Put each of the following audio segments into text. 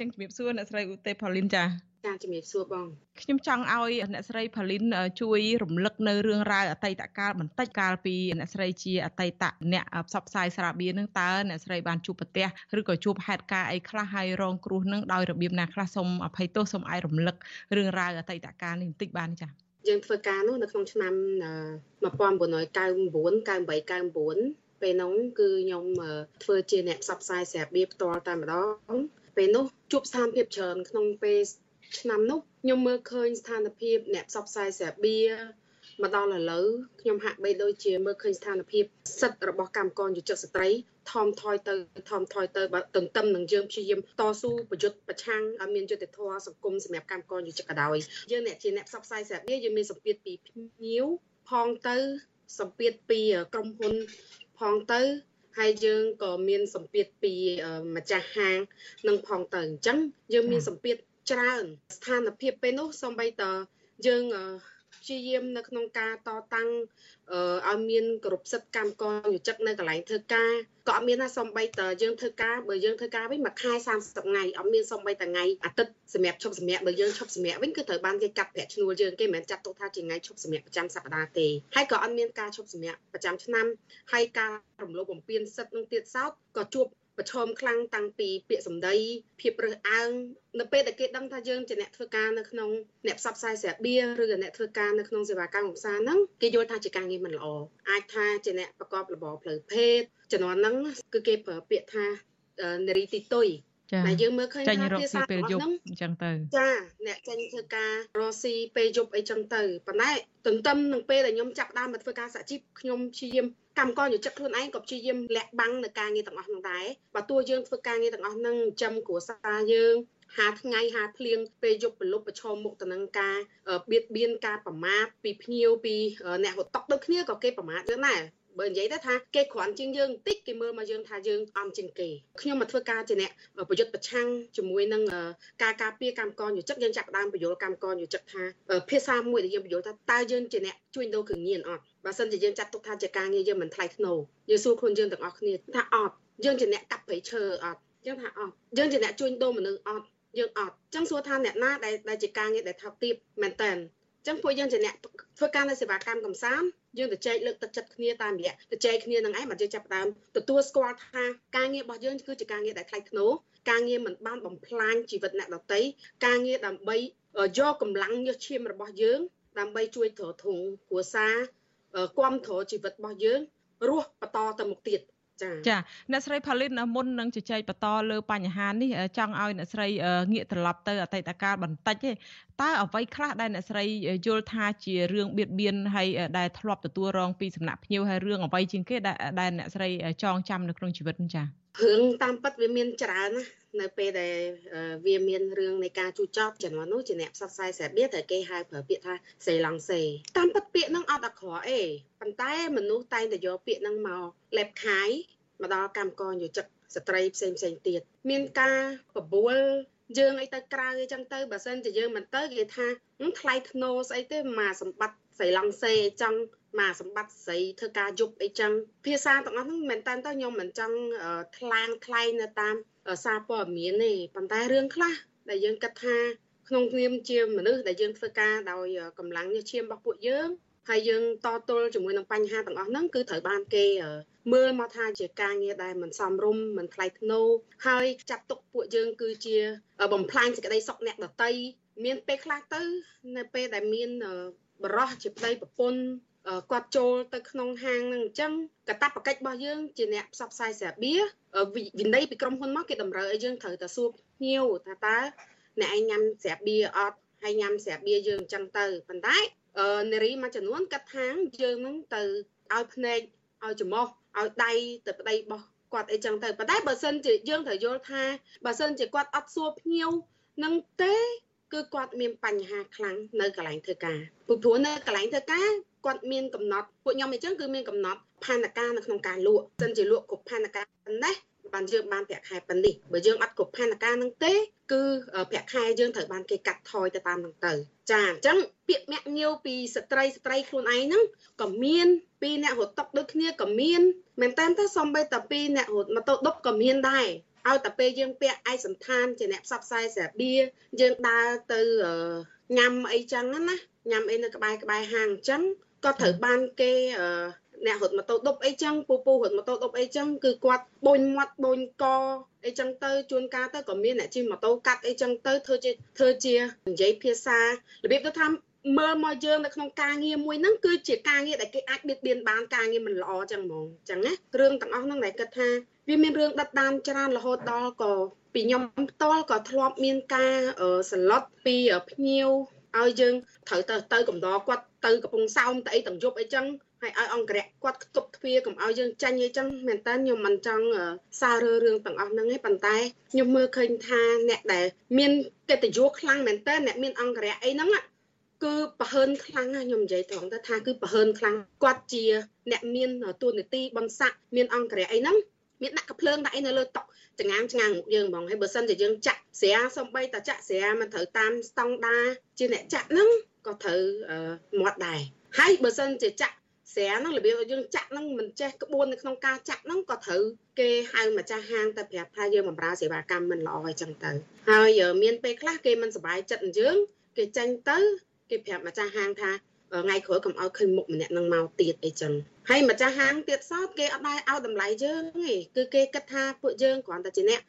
ចឹងជំរាបសួរអ្នកស្រីឧទេផូលីនចាចាជំរាបសួរបងខ្ញុំចង់ឲ្យអ្នកស្រីផាលីនជួយរំលឹកនៅរឿងរ៉ាវអតីតកាលបន្តិចកាលពីអ្នកស្រីជាអតីតអ្នកផ្សព្វផ្សាយស្រាបៀរនឹងតើអ្នកស្រីបានជួបប្រទះឬក៏ជួបហេតុការណ៍អីខ្លះហើយរងគ្រោះនឹងដោយរបៀបណាខ្លះសូមអភ័យទោសសូមឲ្យរំលឹករឿងរ៉ាវអតីតកាលនេះបន្តិចបានចា៎យើងធ្វើការនោះនៅក្នុងឆ្នាំ1999 98 99ពេលនោះគឺខ្ញុំធ្វើជាអ្នកផ្សព្វផ្សាយស្រាបៀរផ្ទាល់តែម្ដង ពេលនោះជួបស្ថានភាពច្រើនក្នុងពេលឆ្នាំនោះខ្ញុំមើលឃើញស្ថានភាពអ្នកផ្សព្វផ្សាយស្រាបៀរមកដល់ឥឡូវខ្ញុំហាក់បីដូចជាមើលឃើញស្ថានភាពសិទ្ធិរបស់កម្មករយុជស្ត្រីថមថយទៅថមថយទៅបើទន្ទឹមនឹងយើងព្យាយាមតស៊ូប្រយុទ្ធប្រឆាំងឲ្យមានយុត្តិធម៌សង្គមសម្រាប់កម្មករយុជក៏ដោយយើងអ្នកជាអ្នកផ្សព្វផ្សាយស្រាបៀរយើងមានសម្ពាធពីភ្ញៀវផងទៅសម្ពាធពីក្រុមហ៊ុនផងទៅ ហើយយើងក៏មានសម្ពាធពីម្ចាស់ហាងនឹងផងទៅអញ្ចឹងយើងមានសម្ពាធច្រើនស្ថានភាពពេលនោះសំបីតយើង ព្យាយាមនៅក្នុងការតតាំងឲ្យមានគ្រប់សិទ្ធិកម្មករយុជិកនៅកន្លែងធ្វើការក៏អត់មានណាសំបីតយើងធ្វើការបើយើងធ្វើការវិញមួយខែ30ថ្ងៃអត់មានសំបីតថ្ងៃអាទិត្យសម្រាប់ឈប់សម្រាកបើយើងឈប់សម្រាកវិញគឺត្រូវបានគេកាត់ប្រាក់ឈ្នួលយើងគេមិនមែនចាត់ទុកថាជាថ្ងៃឈប់សម្រាកប្រចាំសប្តាហ៍ទេហើយក៏អត់មានការឈប់សម្រាកប្រចាំឆ្នាំហើយការរំលោភបំពានសិទ្ធិនឹងទៀតសោតក៏ជួប ប្រឈមខ្លាំងតាំងពីពាក្យសម្ដីភាពរើសអើងនៅពេលដែលគេដឹងថាយើងជាអ្នកធ្វើការនៅក្នុងអ្នកផ្សព្វផ្សាយស្រាបៀរឬក៏អ្នកធ្វើការនៅក្នុងសេវាកម្មឧស្សាហ៍ហ្នឹងគេយល់ថាជាការងារមិនល្អអាចថាជាអ្នកប្រកបរបរផ្លូវភេទជំនាន់ហ្នឹងគឺគេប្រើពាក្យថានារីទីតុយ តែយើងមើលឃើញថាភាសាពេលយប់អញ្ចឹងទៅចាអ្នកចេញធ្វើការរស់ស៊ីពេលយប់អីចឹងទៅប៉ុន្តែទន្ទឹមនឹងពេលដែលខ្ញុំចាប់ដើមមកធ្វើការសហជីពខ្ញុំព្យាយាមកម្មករយុជិកខ្លួនឯងក៏ព្យាយាមលាក់បាំងនៅការងារទាំងអស់ហ្នឹងដែរបើទោះយើងធ្វើការងារទាំងអស់ហ្នឹងចំគ្រួសារយើងហាថ្ងៃហាភ្លៀងពេលយប់ប្រលប់ប្រឈមមុខទៅនឹងការបៀតបៀនការប្រមាថពីភ្ញៀវពីអ្នកហូតតុកដូចគ្នាក៏គេប្រមាថយើងដែរ បើនិយាយទៅថាគេគ្រាន់ជាងយើងបន្តិចគេមើលមកយើងថាយើងអំជាងគេខ្ញុំមកធ្វើការជាអ្នកប្រយុទ្ធប្រឆាំងជាមួយនឹងការការពារកម្មករយុជិកយើងចាប់ដើមបញ្យល់កម្មករយុជិកថាភាសាមួយដែលយើងបញ្យល់ថាតើយើងជាអ្នកជួញដូរគ្រឿងញៀនអត់បើសិនជាយើងចាត់ទុកថាជាការងារយើងមិនថ្លៃថ្នូរយើងសួរខ្លួនយើងទាំងអស់គ្នាថាអត់យើងជាអ្នកកាប់ព្រៃឈើអត់យើងថាអត់យើងជាអ្នកជួញដូរមនុស្សអត់យើងអត់ចឹងសួរថាអ្នកណាដែលដែលជាការងារដែលថោកទាបមែនតើចឹងពួកយើងជាអ្នកធ្វើការនៅសេវាកម្មកំសាន្ត យើងទៅចែកលើកទឹកចិត្តគ្នាតាមរយៈទៅចែកគ្នានឹងឯងមកយើងចាប់ដើមទទួលស្គាល់ថាការងាររបស់យើងគឺជាការងារដែលថ្លៃថ្នូរការងារមិនបានបំផ្លាញជីវិតអ្នកដទៃការងារដើម្បីយកកម្លាំងញើសឈាមរបស់យើង ដើម្បីជួយទ្រទ្រង់គ្រួសារគ្រប់គ្រងជីវិតរបស់យើងរស់បន្តទៅមុខទៀត ចាចាអ្នកស្រីផលិតមុននឹងជជែកបន្តលើបញ្ហានេះចង់ឲ្យអ្នកស្រីងាកត្រឡប់ទៅអតីតកាលបន្តិចទេតើអ្វីខ្លះដែលអ្នកស្រីយល់ថាជារឿងបៀតបៀនហើយដែលធ្លាប់ទទួលរងពីសំណាក់ភ្ញៀវហើយរឿងអ្វីជាងគេដែលអ្នកស្រីចងចាំនៅក្នុងជីវិតចា រឿងតាមពិតវាមានច្រើនណានៅពេលដែលវាមានរឿងនៃការជួចចប់ជំនាន់នោះជាអ្នកផ្សព្វផ្សាយស្រាបៀរតែគេហៅប្រើពាក្យថាសេឡង់សេតាមពិតពាក្យហ្នឹងអត់អាក្រក់អេប៉ុន្តែមនុស្សតែងតែយកពាក្យហ្នឹងមកលេបខាយមកដល់កម្មករយុជិកស្ត្រីផ្សេងផ្សេងទៀតមានការបបួលយើងអីទៅក្រៅអីចឹងទៅបើសិនជាយើងមិនទៅគេថាថ្លៃធ្នូស្អីទេមកសម្បត្តិស្រីឡង់សេអីចឹង មកសម្បត្តិស្រីធ្វើការយប់អីចឹងភាសាទាំងអស់ហ្នឹងមិនមែនតើខ្ញុំមិនចង់ថ្លាងថ្លែងនៅតាមសារព័ត៌មានទេប៉ុន្តែរឿងខ្លះដែលយើងគិតថាក្នុងនាមជាមនុស្សដែលយើងធ្វើការដោយកម្លាំងញើសឈាមរបស់ពួកយើងហើយយើងតទល់ជាមួយនឹងបញ្ហាទាំងអស់ហ្នឹងគឺត្រូវបានគេមើលមកថាជាការងារដែលមិនសមរម្យមិនថ្លៃថ្នូរហើយចាត់ទុកពួកយើងគឺជាបំផ្លាញសេចក្តីសុខអ្នកដតីមានពេលខ្លះទៅនៅពេលដែលមានបរោះជាប្តីប្រពន្ធ គាត់ចូលទៅក្នុងហាងនឹងអញ្ចឹងកតាបកិច្ចរបស់យើងជាអ្នកផ្សព្វផ្សាយស្រាបៀរវិន័យពីក្រុមហ៊ុនមកគេតម្រូវឲ្យយើងត្រូវតែសួរភ្ញៀវថាតើអ្នកឯងញ៉ាំស្រាបៀរអត់ហើយញ៉ាំស្រាបៀរយើងអញ្ចឹងទៅប៉ុន្តែនារីមួយចំនួនកាត់ថាងយើងនឹងទៅឲ្យភ្នែកឲ្យច្រមុះឲ្យដៃទៅប្តីរបស់គាត់អីចឹងទៅប៉ុន្តែបើសិនជាយើងត្រូវយល់ថាបើសិនជាគាត់អត់សួរភ្ញៀវនឹងទេ គឺគាត់មានបញ្ហាខ្លាំងនៅកន្លែងធ្វើការព្រោះនៅកន្លែងធ្វើការគាត់មានកំណត់ពួកខ្ញុំអញ្ចឹងគឺមានកំណត់ផែនការនៅក្នុងការលក់សិនជាលក់គ្រប់ផែនការប៉ុណ្ណេះបានយើងបានប្រាក់ខែប៉ុណ្នេះបើយើងអត់គ្រប់ផែនការនឹងទេ គឺប្រាក់ខែយើងត្រូវបានគេកាត់ថយទៅតាមនឹងទៅចាអញ្ចឹងពាក្យមាក់ងាវពីស្ត្រីស្ត្រីខ្លួនឯងហ្នឹងក៏មានពីអ្នករត់តុកដូចគ្នាក៏មានមែនតើទៅសំបីតែពីអ្នករត់ម៉ូតូដប់ក៏មានដែរ ឲ្យតែពេលយើងពាក់ឯកសន្តានជាអ្នកផ្សព្វផ្សាយស្រាបៀរយើងដើរទៅញ៉ាំអីចឹងណាញ៉ាំអីនៅក្បែរក្បែរហាងអញ្ចឹងក៏ត្រូវបានគេអ្នករត់ម៉ូតូដប់អីចឹងពូពូរត់ម៉ូតូដប់អីចឹងគឺគាត់បូនមាត់បូនកអីចឹងទៅជួនកាលទៅក៏មានអ្នកជិះម៉ូតូកាត់អីចឹងទៅធ្វើជាធ្វើជានិយាយភាសារបៀបទៅថា មើលមកយើងនៅក្នុងការងារមួយហ្នឹងគឺជាការងារដែលគេអាចបៀតបៀនបានការងារមិនល្អចឹងហ្មងចឹងណារឿងទាំងអស់ហ្នឹងដែលគិតថាវាមានរឿងដិតដានច្រើនរហូតដល់ក៏ពីខ្ញុំផ្ទាល់ក៏ធ្លាប់មានការសន្លត់ពីភ្ញៀវឲ្យយើងត្រូវទៅទៅកំដរគាត់ទៅកំពង់សោមទៅអីទាំងយប់អីចឹងហើយឲ្យអង្គរៈគាត់គប់ទ្វារកុំឲ្យយើងចាញ់អីចឹងមែនតើខ្ញុំមិនចង់សាររើរឿងទាំងអស់ហ្នឹងឯងប៉ុន្តែខ្ញុំមើលឃើញថាអ្នកដែលមានកិត្តិយសខ្លាំងមែនតើអ្នកមានអង្គរៈអីហ្នឹង គឺប្រហើនខ្លាំងណាខ្ញុំនិយាយត្រង់ទៅថាគឺប្រហើនខ្លាំងគាត់ជា អ្នកមានទួនាទីបនស័កមានអង្គរៈអីហ្នឹងមានដាក់កភ្លើងដាក់អីនៅលើតុចងាងចងាងមុខយើងហ្មងហើយបើសិនជាយើងចាក់ស្រាសំបីតចាក់ស្រាมันត្រូវតាមស្តង់ដាជាអ្នកចាក់ហ្នឹងក៏ត្រូវមាត់ដែរហើយបើសិនជាចាក់ស្រាហ្នឹងរបៀបយើងចាក់ហ្នឹងមិនចេះក្បួននៅក្នុងការចាក់ហ្នឹងក៏ត្រូវគេហៅម្ចាស់ហាងទៅប្រាប់ថាយើងបម្រើសេវាកម្មមិនល្អអីចឹងទៅហើយមានពេលខ្លះគេមិនសប្បាយចិត្តយើងគេចាញ់ទៅ គេប្រាប់ម្ចាស់ហាងថាថ្ងៃក្រោយកុំឲ្យឃើញមុខម្នាក់នឹងមកទៀតអីចឹង ហើយម្ចាស់ហាងទៀតសោតគេអត់ដែរឲ្យតម្លៃយើងទេគឺគេគិតថាពួកយើងគ្រាន់តែជាអ្នក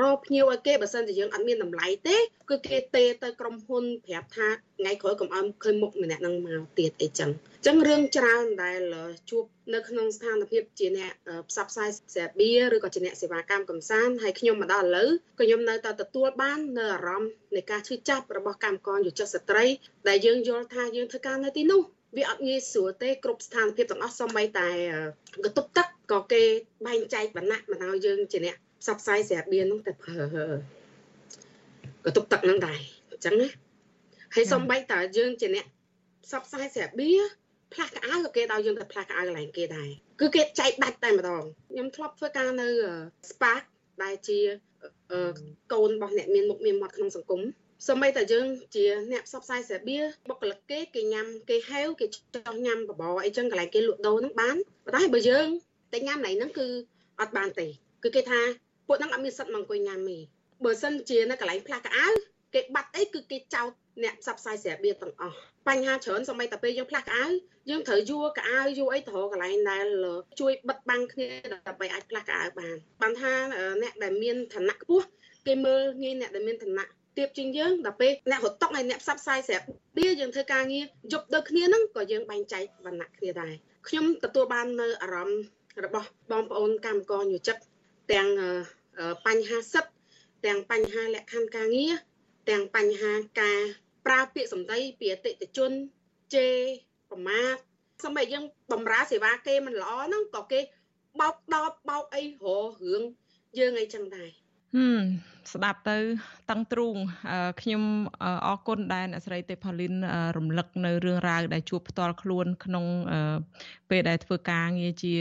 រកភ្ញៀវឲ្យគេបើសិនជាយើងអត់មានតម្លៃទេគឺគេទេទៅក្រុមហ៊ុនប្រាប់ថាថ្ងៃក្រោយកុំឲ្យឃើញមុខម្នាក់នឹងមកទៀតអីចឹងអញ្ចឹងរឿងច្រើនដែលជួបនៅក្នុងស្ថានភាពជាអ្នកផ្សព្វផ្សាយសេបៀឬក៏ជាអ្នកសេវាកម្មកំសាន្តហើយខ្ញុំមកដល់ឥឡូវក៏ខ្ញុំនៅតែទទួលបាននៅអារម្មណ៍នៃការឈឺចាប់របស់កម្មករយុវស្ត្រីដែលយើងយល់ថាយើងធ្វើការនៅទីនោះ វាអត់ងាយស្រួលទេគ្រប់ស្ថានភាពទាំងអស់សូម្បីតែកតុបទឹកក៏គេបែងចែកវណ្ណៈមកឲ្យយើងជាអ្នកផ្សព្វផ្សាយស្រាបៀនហ្នឹងតែប្រើកតុបទឹកហ្នឹងដែរអញ្ចឹងណាហើយសូម្បីតែយើងជាអ្នកផ្សព្វផ្សាយស្រាបៀផ្លាស់កៅអៅក៏គេដល់យើងទៅផ្លាស់កៅអៅកន្លែងគេដែរគឺគេចែកដាច់តែម្ដងខ្ញុំធ្លាប់ធ្វើការនៅ Spark ដែលជាកូនរបស់អ្នកមានមុខមានមាត់ក្នុងសង្គម សម្បីតែយើងជាអ្នកផ្សព្វផ្សាយស្រាបៀរបុគ្គលិកគេគេញ៉ាំគេហេវគេចោះញ៉ាំបបរអីចឹងកន្លែងគេលក់ដូរហ្នឹងបានប៉ុន្តែបើយើងតែញ៉ាំណៃហ្នឹងគឺអត់បានទេគឺគេថាពួកហ្នឹងអត់មានសិទ្ធិមកអង្គុយញ៉ាំទេបើសិនជានៅកន្លែងផ្លាស់កៅអៅគេបាត់អីគឺគេចោទអ្នកផ្សព្វផ្សាយស្រាបៀរទាំងអស់បញ្ហាច្រើនសម្បីតែពេលយើងផ្លាស់កៅអៅយើងត្រូវយួរកៅអៅយួរអីទៅកន្លែងដែលជួយបិទបាំងគ្នាដើម្បីអាចផ្លាស់កៅអៅបានបានថាអ្នកដែលមានឋានៈខ្ពស់គេមើលងាយអ្នកដែលមានឋានៈ ទៀបជាងយើងដល់ពេលអ្នករត់តុកហើយអ្នកផ្សព្វផ្សាយស្រាប់វាយើងធ្វើការងារយប់ដូចគ្នាហ្នឹងក៏យើងបែងចែកវណ្ណៈគ្នាដែរខ្ញុំទទួលបាននៅអារម្មណ៍របស់បងប្អូនកម្មករយុជិតទាំងបញ្ហាសិទ្ធទាំងបញ្ហាលក្ខខណ្ឌការងារទាំងបញ្ហាការប្រើពាក្យសម្ដីពីអតិថិជនជេរប្រមាថសម្រាប់យើងបំរើសេវាគេមិនល្អហ្នឹងក៏គេបោកដបបោកអីររឿងយើងអីចឹងដែរហឹមស្ដាប់ទៅតឹងទ្រូងខ្ញុំអរគុណដែលអ្នកស្រីទេផាលីនរំលឹកនៅរឿងរ៉ាវដែលជួបផ្ទាល់ខ្លួនក្នុងពេលដែលធ្វើការងារជា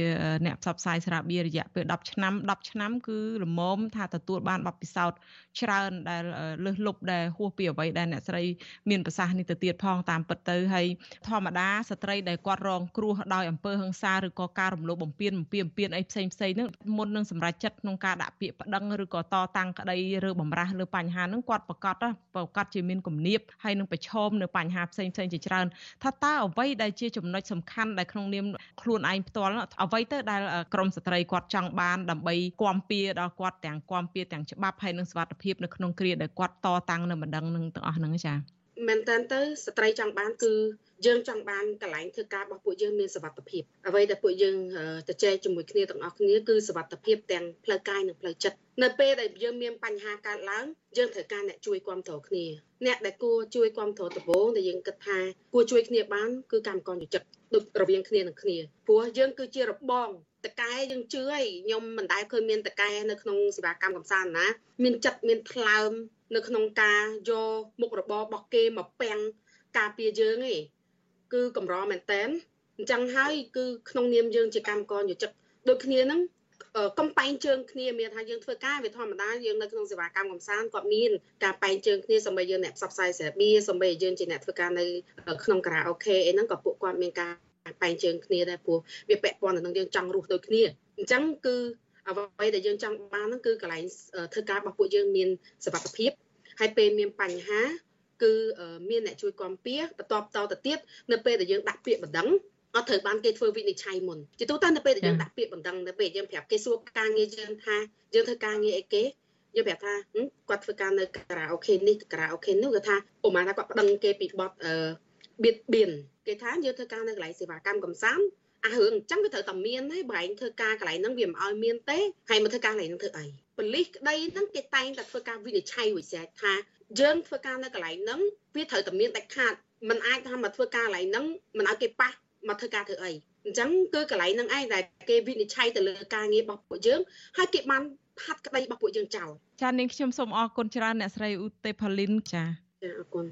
អ្នកផ្សព្វផ្សាយស្រាបៀររយៈពេល10ឆ្នាំ10ឆ្នាំគឺលមមថាទទួលបានបទពិសោធន៍ច្រើនដែលលើសលប់ដែលហួសពីអ្វីដែលអ្នកស្រីមានប្រសាសន៍នេះទៅទៀតផងតាមពិតទៅហើយធម្មតាស្ត្រីដែលគាត់រងគ្រោះដោយអំពើហិង្សាឬក៏ការរំលោភបំពានបំពានបំពានអីផ្សេងផ្សេងហ្នឹងមុននឹងសម្រេចចិត្តក្នុងការដាក់ពាក្យប្តឹងឬក៏តតាំងក្តីឬបំរាស់លើបញ្ហាហ្នឹងគាត់ប្រកាសប្រកាសជាមានគំនាបហើយនឹងប្រឈមនៅបញ្ហាផ្សេងផ្សេងជាច្រើនថាតើអ្វីដែលជាចំណុចសំខាន់ដែលក្នុងនាមខ្លួនឯងផ្ទាល់អ្វីទៅដែលក្រមស្ត្រីគាត់ចង់បានដើម្បីគាំពៀដល់គាត់ទាំងគាំពៀទាំងច្បាប់ហើយនឹងសវត្ថភាពនៅក្នុងគ្រាដែលគាត់តតាំងនៅម្ដងនឹងទាំងអស់ហ្នឹងចា៎ មែនតើទៅស្ត្រីចង់បានគឺយើងចង់បានកន្លែងធ្វើការរបស់ពួកយើងមានសវត្ថភាពអ្វីដែលពួកយើងទៅចែកជាមួយគ្នាទាំងអស់គ្នាគឺសវត្ថភាពទាំងផ្លូវកាយនិងផ្លូវចិត្តនៅពេលដែលយើងមានបញ្ហាកើតឡើងយើងត្រូវការអ្នកជួយគ្រប់គ្រងគ្នាអ្នកដែលគួរជួយគ្រប់គ្រងដំបូងដែលយើងគិតថាគួរជួយគ្នាបានគឺកម្មករយុចិត្តដូចរវាងគ្នានឹងគ្នាព្រោះយើងគឺជារបង តកែយើងជឿហើយខ្ញុំមិនដែលឃើញមានតកែនៅក្នុងសេវាកម្មកំសាន្តណា មានចិត្តមានថ្លើម នៅក្នុងការយកមុខរបររបស់គេមកពាំងការពារយើងឯងគឺកម្រមែនតែនអញ្ចឹងហើយគឺក្នុងនាមយើងជាកម្មករយុចិត្តដូចគ្នាហ្នឹងកំបែងជើងគ្នាមានថាយើងធ្វើការវាធម្មតាយើងនៅក្នុងសេវាកម្មកំសាន្តគាត់មានការបែងជើងគ្នាសម្បីយើងអ្នកផ្សព្វផ្សាយសេបៀសម្បីយើងជាអ្នកធ្វើការនៅក្នុងការ៉ាអូខេអីហ្នឹងក៏ពួកគាត់មានការ បែងជើងគ្នាដែរព្រោះវាពាក់ព័ន្ធទៅនឹងយើងចង់រស់ដូចគ្នាអញ្ចឹងគឺអ្វីដែលយើងចង់បានហ្នឹងគឺកន្លែងធ្វើការរបស់ពួកយើងមានសុវត្ថិភាពហើយពេលមានបញ្ហាគឺមានអ្នកជួយគាំពៀបន្ទាប់តទៅទៀតនៅពេលដែលយើងដាក់ពាក្យបណ្ដឹងអត់ត្រូវបានគេធ្វើវិនិច្ឆ័យមុនជាទូទៅនៅពេលដែលយើងដាក់ពាក្យបណ្ដឹងនៅពេលយើងប្រាប់គេសួរការងារយើងថាយើងធ្វើការងារអីគេយើងប្រាប់ថាគាត់ធ្វើការនៅការ៉ាអូខេនេះការ៉ាអូខេនោះគាត់ថាប្រហែលថាគាត់ប្តឹងគេពីបទអឺ បៀតបៀនគេថាយើងធ្វើការនៅកន្លែងសេវាកម្មកំសាន្តអារឿងអញ្ចឹងវាត្រូវតែមានហើយបើឯងធ្វើការកន្លែងហ្នឹងវាមិនឲ្យមានទេហើយមកធ្វើការកន្លែងហ្នឹងធ្វើអីប៉ូលីសក្តីហ្នឹងគេតែងតែធ្វើការវិនិច្ឆ័យវិសេសថាយើងធ្វើការនៅកន្លែងហ្នឹងវាត្រូវតែមានដាច់ខាតมันអាចថាមកធ្វើការកន្លែងហ្នឹងมันឲ្យគេប៉ះមកធ្វើការធ្វើអីអញ្ចឹងគឺកន្លែងហ្នឹងឯងដែលគេវិនិច្ឆ័យទៅលើការងាររបស់ពួកយើងហើយគេបានហាត់ក្តីរបស់ពួកយើងចោលចានាងខ្ញុំសូមអរគុណច្រើនអ្នកស្រីឧទេផលីនចាចាអរគុណ